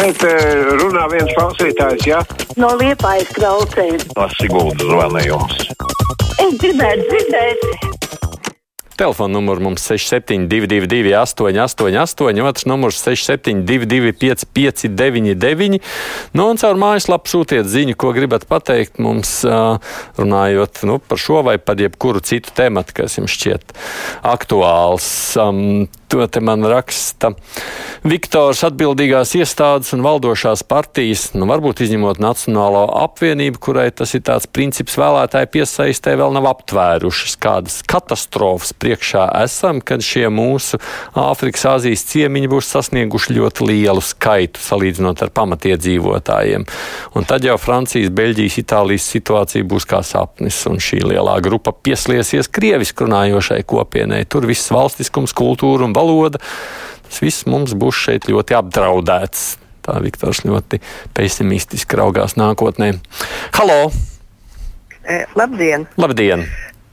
šeit eh, runā viens klausītājs, jā? No liepājas kraucēm. No Siguldas zvanījums. Es gribētu dzirdēt. Telefona numurs mums 6722, 888, otrs numurs 672, 559, nu, un caur mājaslapu sūtiet ziņu, ko gribat pateikt mums, runājot nu, par šo vai par jebkuru citu tematu, kas jums šķiet aktuāls. To te man raksta Viktors, atbildīgās iestādes un valdošās partijas, nu, varbūt izņemot Nacionālo apvienību, kurai tas ir tāds princips vēlētāju piesaistē, vēl nav aptvērušas, kādas katastrofas priekšā esam, kad šie mūsu Āfrikas, Āzijas ciemiņi būs sasnieguši ļoti lielu skaitu salīdzinot ar pamatiedzīvotājiem. Un tad jau Francijas, Beļģijas, Itālijas situācija būs kā sapnis, un šī lielā grupa pieslēsies krieviski runājošai kopienai. Tur viss valstiskums, kultūra un valoda. Tas viss mums būs šeit ļoti apdraudēts. Tā Viktors ļoti pesimistiski raugās nākotnē. Halo! E, labdien! Labdien!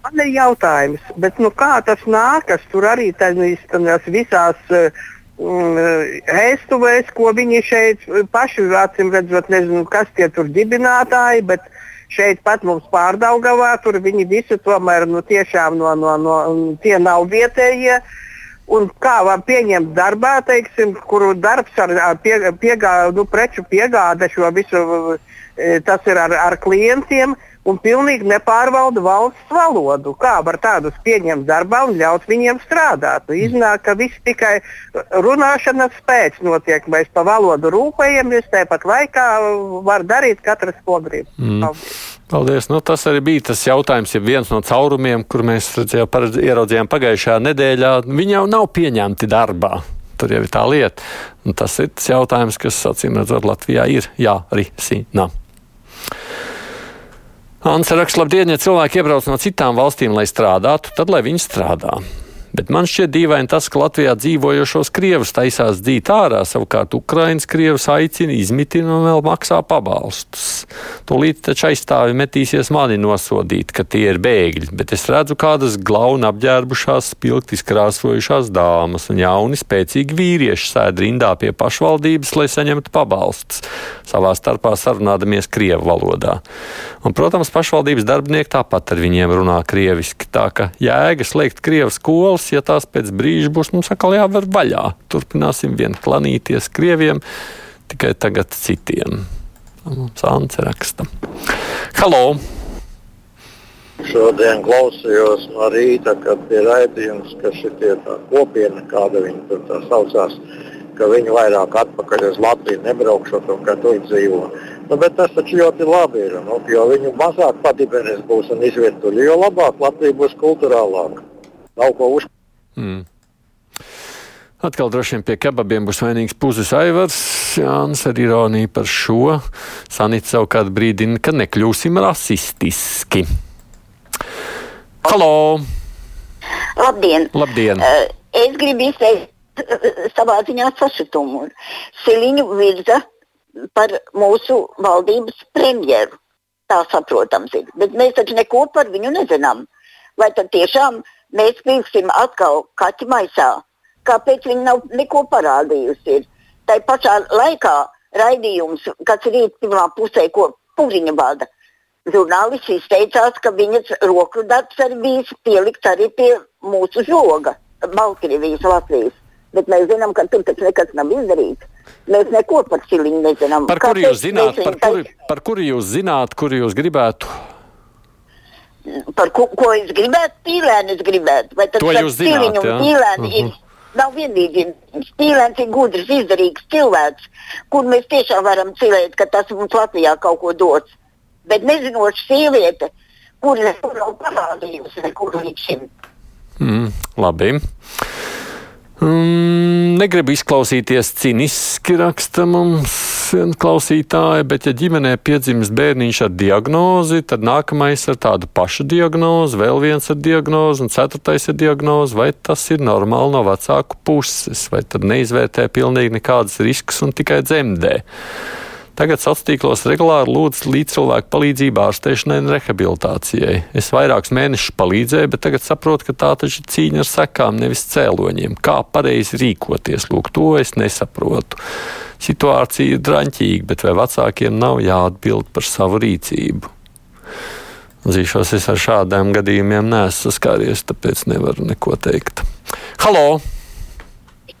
Man ir jautājums, bet, nu, kā tas nākas tur arī tādās visās mm, ēstuvēs, ko viņi šeit paši acīm redzot, nezinu, kas tie tur dibinātāji, bet šeit pat mums pārdaugavā, tur viņi visi tomēr nu, tiešām no, no, no, tie nav vietējie. Ja un kā var pieņemt darbā, teiksim, kuru darbs ar, ar pie, piegādu, nu, preču piegāde šo visu, e, tas ir ar, ar klientiem. Un pilnīgi nepārvalda valsts valodu. Kā var tādus pieņemt darbā un ļaut viņiem strādāt? Nu, iznāk, ka viss tikai runāšanas pēc notiek. Mēs pa valodu rūpējamies, tāpat laikā var darīt katrs, ko grib. Mm. Paldies. Paldies. Nu, tas arī bija tas jautājums, ja viens no caurumiem, kur mēs redzējām, paredz, ieraudzījām pagājušajā nedēļā. Viņi jau nav pieņemti darbā. Tur jau ir tā lieta. Un tas ir tas jautājums, kas, acīm redzot, Latvijā ir jārisina. Ansa raksta, labdien, ja cilvēki iebrauc no citām valstīm, lai strādātu, tad lai viņi strādā. Bet man šķiet dīvaini tas, ka Latvijā dzīvojošos krievus taisās dzīt ārā, savukārt Ukraiņas krievus aicina, izmitina un vēl maksā pabalstus. Tūlīt taču aizstāvi metīsies mani nosodīt, ka tie ir bēgļi, bet es redzu kādas glauni apģērbušās, spilgti izkrāsojušās dāmas un jauni spēcīgi vīrieši sēd rindā pie pašvaldības, lai saņemtu pabalstus, savā starpā sarunādamies krievu valodā. Un, protams, pašvaldības darbinieki tāpat ar viņiem runā krieviski, tā ka jēga slēgt krievu skolas skolas, ja tās pēc brīža būs mums atkal jāver vaļā. Turpināsim vien klanīties krieviem, tikai tagad citiem. Mums Ants raksta. Halo! Šodien klausījos no rīta, kad bija raidījums, ka šī kopiena, kāda viņi tur tā saucās, ka viņi vairāk atpakaļ uz Latviju nebraukšot un ka tur dzīvo. Nu, bet tas taču ļoti labi ir, nu, jo viņu mazāk padibenis būs un izvietuļi, jo labāk Latvija būs kulturālāka nav ko uzspēlēt. Mm. Atkal droši vien pie kebabiem būs vainīgs puzes aivars. Jānis ar ironiju par šo. Sanita savukārt brīdina, ka nekļūsim rasistiski. Halo! Labdien! Labdien. Uh, es gribu izteikt uh, savā ziņā sašutumu. Siliņu virza par mūsu valdības premjeru. Tā saprotams ir. Bet mēs taču neko par viņu nezinām. Vai tad tiešām uh, mēs kļūsim atkal kaķi maisā. Kāpēc viņi nav neko parādījusi? Tā pašā laikā raidījums, kas rīt pirmā pusē, ko Pūriņa vada, žurnālists izteicās, ka viņas roku darbs arī bijis pielikts arī pie mūsu žoga, Baltkrievijas, Latvijas. Bet mēs zinām, ka tur taču nekas nav izdarīts. Mēs neko par siliņu nezinām. Par kuru jūs zināt, par kuru, par kuru jūs zināt, kuru jūs gribētu par ko, ko es gribētu, pīlēni gribētu. Vai tas ir stiliņš un pīlēni? Uh -huh. ir, Nav vienīgi spīlēns ir gudrs, izdarīgs cilvēks, kur mēs tiešām varam cerēt, ka tas mums Latvijā kaut ko dos. Bet nezinoša sieviete, kur nekur nav parādījusi nekur līdz šim. Mm, labi. Mm, negribu izklausīties ciniski, raksta mums klausītāji, bet, ja ģimenē piedzimst bērniņš ar diagnozi, tad nākamais ar tādu pašu diagnozi, vēl viens ar diagnozi un ceturtais ar diagnozi, vai tas ir normāli no vecāku puses, vai tad neizvērtē pilnīgi nekādas riskus un tikai dzemdē. Tagad sociālos tīklos regulāri lūdz līdz cilvēku palīdzību ārstēšanai un rehabilitācijai. Es vairākus mēnešus palīdzēju, bet tagad saprotu, ka tā taču ir cīņa ar sekām, nevis cēloņiem. Kā pareizi rīkoties? Lūk, to es nesaprotu. Situācija ir draņķīga, bet vai vecākiem nav jāatbild par savu rīcību? Zīšos es ar šādiem gadījumiem neesmu saskāries, tāpēc nevaru neko teikt. Halo!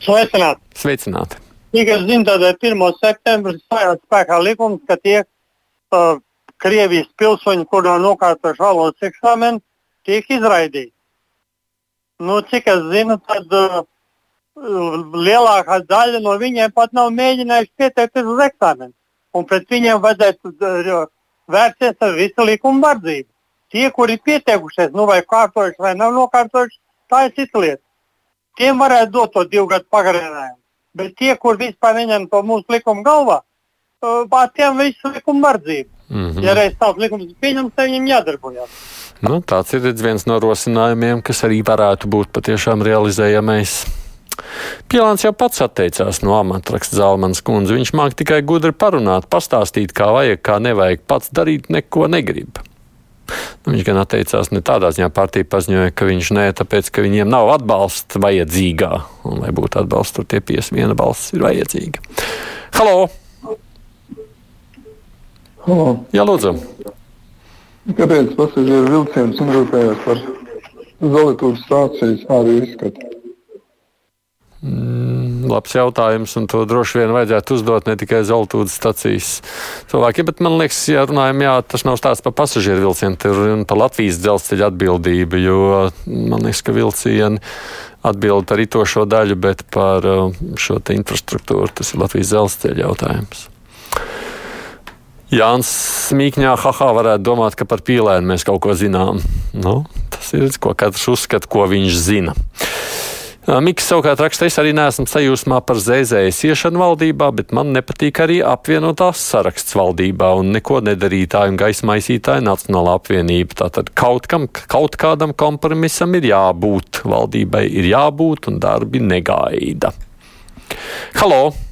Sveicināti! Sveicināti! Cik es zinu, tad 1. septembrī stājās spēkā likums, ka tie uh, Krievijas pilsoņi, kur nav nokārtojuši valodas eksāmenu, tiek izraidīti. Nu, cik es zinu, tad uh, lielākā daļa no viņiem pat nav mēģinājuši pieteikties uz eksāmenu. Un pret viņiem vajadzētu uh, vērsties ar visu likumu vardzību. Tie, kuri pieteikušies, nu vai kārtojuši vai nav nokārtojuši, tā ir cita lieta. Tiem varētu dot to divu gadu pagarinājumu. Bet tie, kur vispār neņem to mūsu likumu galvā, pār tiem visu likumu vardzību. Mm -hmm. Ja reiz tāds likums ir pieņemts, tad viņiem jādarbojas. Nu, tāds ir viens no rosinājumiem, kas arī varētu būt patiešām realizējamais. Pielāns jau pats atteicās no amata, raksta Zalmans kundze. Viņš māk tikai gudri parunāt, pastāstīt, kā vajag, kā nevajag, pats darīt neko negrib. Nu, viņš gan atteicās ne tādā ziņā, partija paziņoja, ka viņš nē, tāpēc, ka viņiem nav atbalsta vajadzīgā. Un, lai būtu atbalsts, tur tie pies viena balss ir vajadzīga. Halo! Halo. Jā, lūdzu! Kāpēc pasažieru vilciens norūpējās par Zolitūras stācijas ārēju izskatu? Mm, labs jautājums, un to droši vien vajadzētu uzdot ne tikai Zeltūdas stacijas cilvēkiem, bet man liekas, ja runājam, jā, tas nav stāsts par pasažieru vilcienu, tur ir par Latvijas dzelzceļa atbildību, jo man liekas, ka vilcieni atbild par itošo daļu, bet par uh, šo infrastruktūru tas ir Latvijas dzelzceļa jautājums. Jānis Mīkņā, haha, varētu domāt, ka par pīlēnu mēs kaut ko zinām. Nu, tas ir, ko katrs uzskata, ko viņš zina. Miks savukārt raksta, es arī neesmu sajūsmā par zēzējas iešanu valdībā, bet man nepatīk arī apvienotās saraksts valdībā un neko nedarītāju un gaismaisītāju Nacionālā apvienība. Tātad kaut, kam, kaut kādam kompromisam ir jābūt, valdībai ir jābūt un darbi negaida. Halo!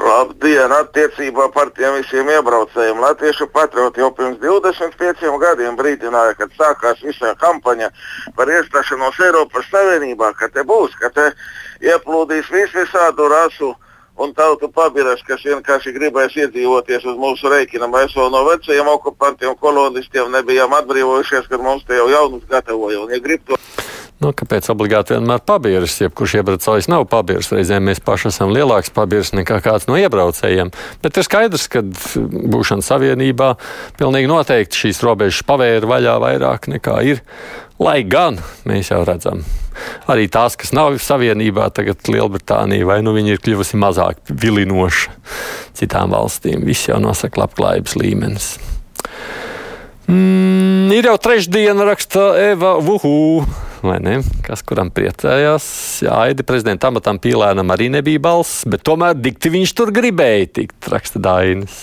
Labdien! Attiecībā par tiem visiem iebraucējiem. Latviešu patrioti jau pirms 25 gadiem brīdināja, kad sākās visa kampaņa par iestāšanos Eiropas Savienībā, ka te būs, ka te ieplūdīs vis visādu rasu un tautu pabiras, kas vienkārši gribēs iedzīvoties uz mūsu rēķina. Mēs vēl no vecajiem okupantiem, kolonistiem nebijām atbrīvojušies, kad mums te jau jaunus gatavoja. Un, ja grib to Nu, kāpēc obligāti vienmēr pabieris? Jebkurš iebraucējs nav pabieris. Reizēm mēs paši esam lielāks pabieris nekā kāds no iebraucējiem. Bet ir skaidrs, ka būšana savienībā pilnīgi noteikti šīs robežas pavēra vaļā vairāk nekā ir. Lai gan mēs jau redzam, arī tās, kas nav savienībā, tagad Lielbritānija, vai nu viņi ir kļuvusi mazāk vilinoša citām valstīm. Viss jau nosaka labklājības līmenis. Mm, ir jau trešdiena, raksta Eva Vuhu? Kas kuram priecājās? Jā, Aidi prezidenta amatam pīlēnam arī nebija balss, bet tomēr dikti viņš tur gribēja tikt, raksta Dainis.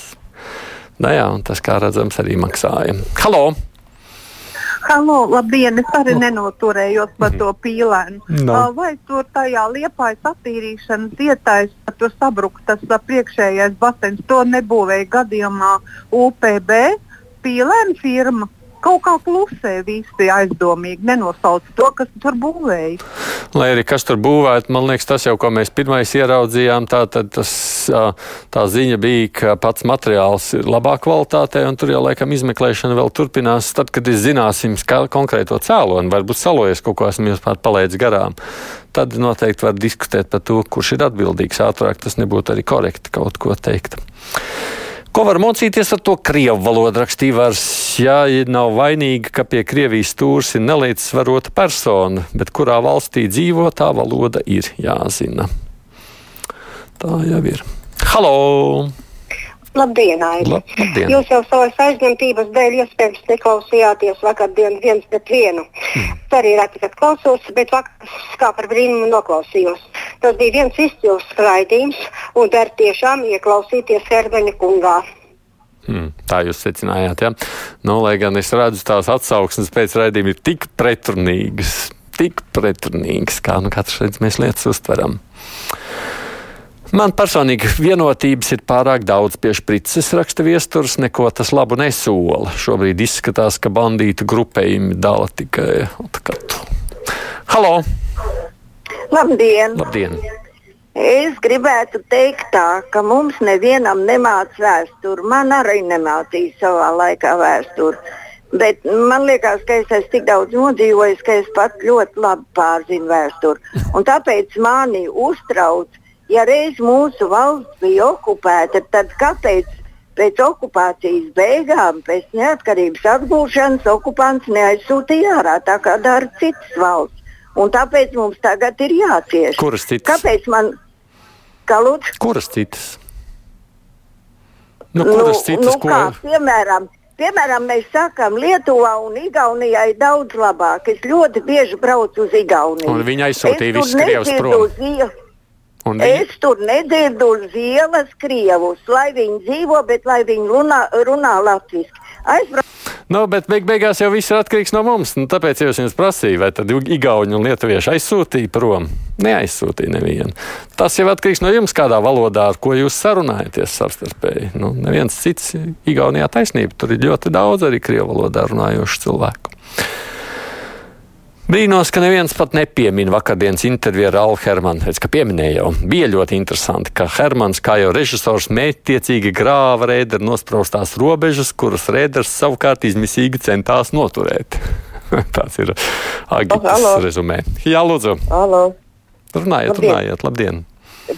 Nu jā, un tas, kā redzams, arī maksāja. Halo! Halo, labdien! Es arī nenoturējos par to pīlēnu. No. Vai tur tajā liepājas attīrīšanas ietājs, tur sabruka tas priekšējais basens, to nebūvēja gadījumā UPB pīlēna firma? Kaut kā klusē, visi aizdomīgi nenosauc to, kas tur būvēja. Lai arī kas tur būvētu, man liekas, tas jau, ko mēs pirmais ieraudzījām, tā, tas, tā ziņa bija, ka pats materiāls ir labā kvalitātē, un tur jau laikam izmeklēšana vēl turpinās. Tad, kad zināsim konkrēto cēloni, varbūt salojies kaut ko esmu vispār palaidis garām, tad noteikti var diskutēt par to, kurš ir atbildīgs ātrāk. Tas nebūtu arī korekti kaut ko teikt. Ko var mocīties ar to krievu valodu rakstīvārs? Jā, nav vainīga, ka pie Krievijas stūrs ir nelīdzsvarota persona, bet kurā valstī dzīvo, tā valoda ir jāzina. Tā jau ir. Halo! Labdien! Labdien. Jūs jau savas aizņemtības dēļ iespējams neklausījāties vakardien viens pret vienu. Mm. Tā arī reti, kad klausos, bet vakar kā par brīnumu noklausījos. Tas bija viens izcils raidījums, un der tiešām ieklausīties Herbeņa kungā. Hmm, tā jūs secinājāt, jā. Ja? Nu, lai gan es redzu, tās atsauksmes pēc raidījuma ir tik pretrunīgas, tik pretrunīgas, kā nu katrs redz, mēs lietas uztveram. Man personīgi vienotības ir pārāk daudz pie sprites, raksta viesturs, neko tas labu nesola. Šobrīd izskatās, ka bandītu grupējumi dala tikai atkatu. Halo! Labdien! Labdien! Es gribētu teikt tā, ka mums nevienam nemāca vēsturi. Man arī nemācīja savā laikā vēsturi. Bet man liekas, ka es esmu tik daudz nodzīvojis, ka es pat ļoti labi pārzinu vēsturi. Un tāpēc mani uztrauc, ja reiz mūsu valsts bija okupēta, tad kāpēc pēc okupācijas beigām, pēc neatkarības atgūšanas, okupants neaizsūtīja ārā tā kā dara citas valsts? Un tāpēc mums tagad ir jācieš. Kuras citas? Kāpēc man? Kā lūdzu? Kuras citas? Nu, kuras citas, nu, ko- kā, piemēram, piemēram, mēs sakām, Lietuvā un Igaunijā ir daudz labāk. Es ļoti bieži braucu uz Igauniju. Un viņi aizsūtīja visus krievus prom. uz ie- Un viņi, Es tur nedzirdu uz ielas krievus, lai viņi dzīvo, bet lai viņi runā, runā latviešu. Aizbraucu nu, bet beig beigās jau viss ir atkarīgs no mums. Nu, tāpēc jau es jums prasīju, vai tad Igauni un Lietuvieši aizsūtīja prom. Neaizsūtīja nevienu. Tas jau atkarīgs no jums, kādā valodā, ar ko jūs sarunājaties savstarpēji. Nu, neviens cits Igaunijā taisnība. Tur ir ļoti daudz arī krievu valodā runājošu cilvēku. Brīnos, ka neviens pat nepiemina vakardienas interviju ar Alu Hermanu. Es kā pieminēju, jau bija ļoti interesanti, ka Hermans, kā jau režisors, mētiecīgi grāva rēderu nospraustās robežas, kuras rēders savukārt izmisīgi centās noturēt. Tāds ir Agitas Halo. rezumē. Jā, lūdzu, Alo, runājiet, Labdien. runājiet, labdien!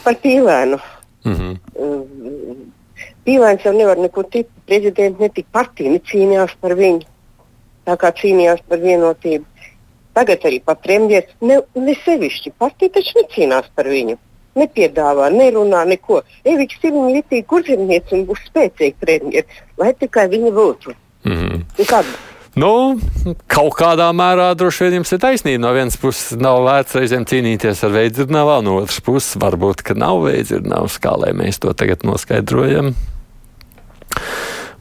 par pīlēnu. Mhm. Pīlēns jau nevar neko tikt. Prezidents ne tik partija necīnījās par viņu, tā kā cīnījās par vienotību. Tagad arī par premjeru ne, ne sevišķi. Partija taču necīnās par viņu. Nepiedāvā, nerunā neko. Eviks ir viņa litīgi kurzemnieks un būs spēcīga premjeras, lai tikai viņa būtu. Mhm. Nekādu Nu, kaut kādā mērā droši vien jums ir taisnība. No vienas puses nav vērts reizēm cīnīties ar veidzirnavā, no otras puses varbūt, ka nav veidzirnavas, kā lai mēs to tagad noskaidrojam.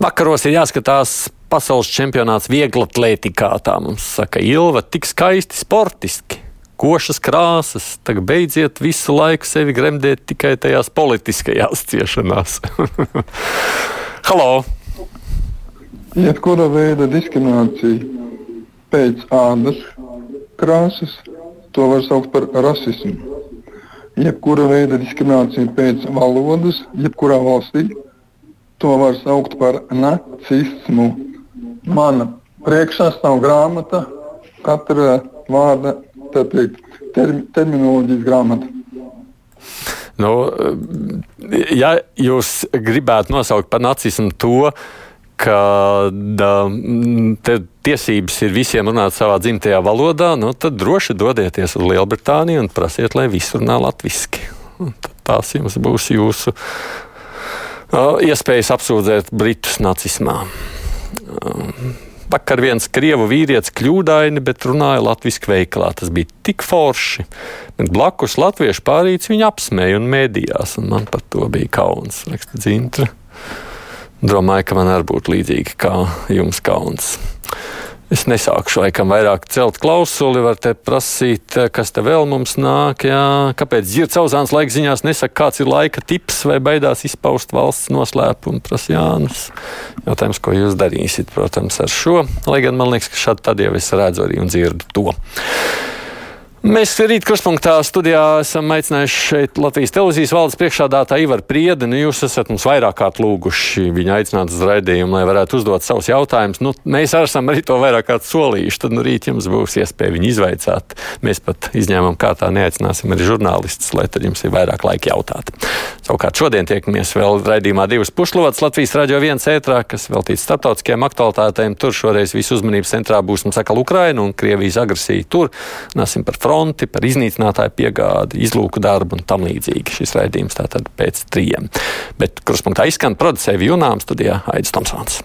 Vakaros ir jāskatās pasaules čempionāts vieglatlētikā, tā mums saka Ilva, tik skaisti sportiski. Košas krāsas, tagad beidziet visu laiku sevi gremdēt tikai tajās politiskajās ciešanās. Halo! Jebkura veida diskriminācija pēc ādas krāsas, to var saukt par rasismu. Jebkura veida diskriminācija pēc valodas, jebkurā valstī, to var saukt par nacismu. Mana priekšā stāv grāmata, katra vārda teikt, term, terminoloģijas grāmata. Nu, ja jūs gribētu nosaukt par nacismu to, ka tiesības ir visiem runāt savā dzimtajā valodā, nu, tad droši dodieties uz Lielbritāniju un prasiet, lai visi runā latviešu. Tās jums būs jūsu uh, iespējas apsūdzēt Britus nacismā. Um, Vakar viens krievu vīrietis kļūdaini, bet runāja latviešu veikalā. Tas bija tik forši. Bet blakus latviešu pārīts viņu apsmēja un mēdījās, un man par to bija kauns. Raksta Dzintra. Domāju, ka man arī būtu līdzīgi kā jums kauns. Es nesākšu laikam vairāk celt klausuli, var te prasīt, kas te vēl mums nāk. Jā. Kāpēc Dzirds Auzāns laika ziņās nesaka, kāds ir laika tips vai baidās izpaust valsts noslēpumu, prasa Jānis. Jautājums, ko jūs darīsiet, protams, ar šo. Lai gan man liekas, ka šādi tad jau es redzu arī un dzirdu to. Mēs rīt kruspunktā studijā esam aicinājuši šeit Latvijas televīzijas valdes priekšādātāju Ivaru Priedi. Nu, jūs esat mums vairāk kārt lūguši viņu aicināt uz raidījumu, lai varētu uzdot savus jautājumus. Nu, mēs arī esam arī to vairāk kārt solījuši. Tad nu, rīt jums būs iespēja viņu izvaicāt. Mēs pat izņēmumā kārtā neaicināsim arī žurnālistus, lai tad jums ir vairāk laika jautāt. Savukārt šodien tiekamies vēl raidījumā divas pušlovatas Latvijas radio viens ētrā, kas veltīts starptautiskajām aktualitātēm. Tur šoreiz visu uzmanības centrā būs mums atkal Ukraina un Krievijas agresija. Tur runāsim par fronti, par iznīcinātāju piegādi, izlūku darbu un tam līdzīgi. Šis raidījums tātad pēc trījiem. Bet kruspunktā izskan producēja Junām studijā Aidis Tomsons.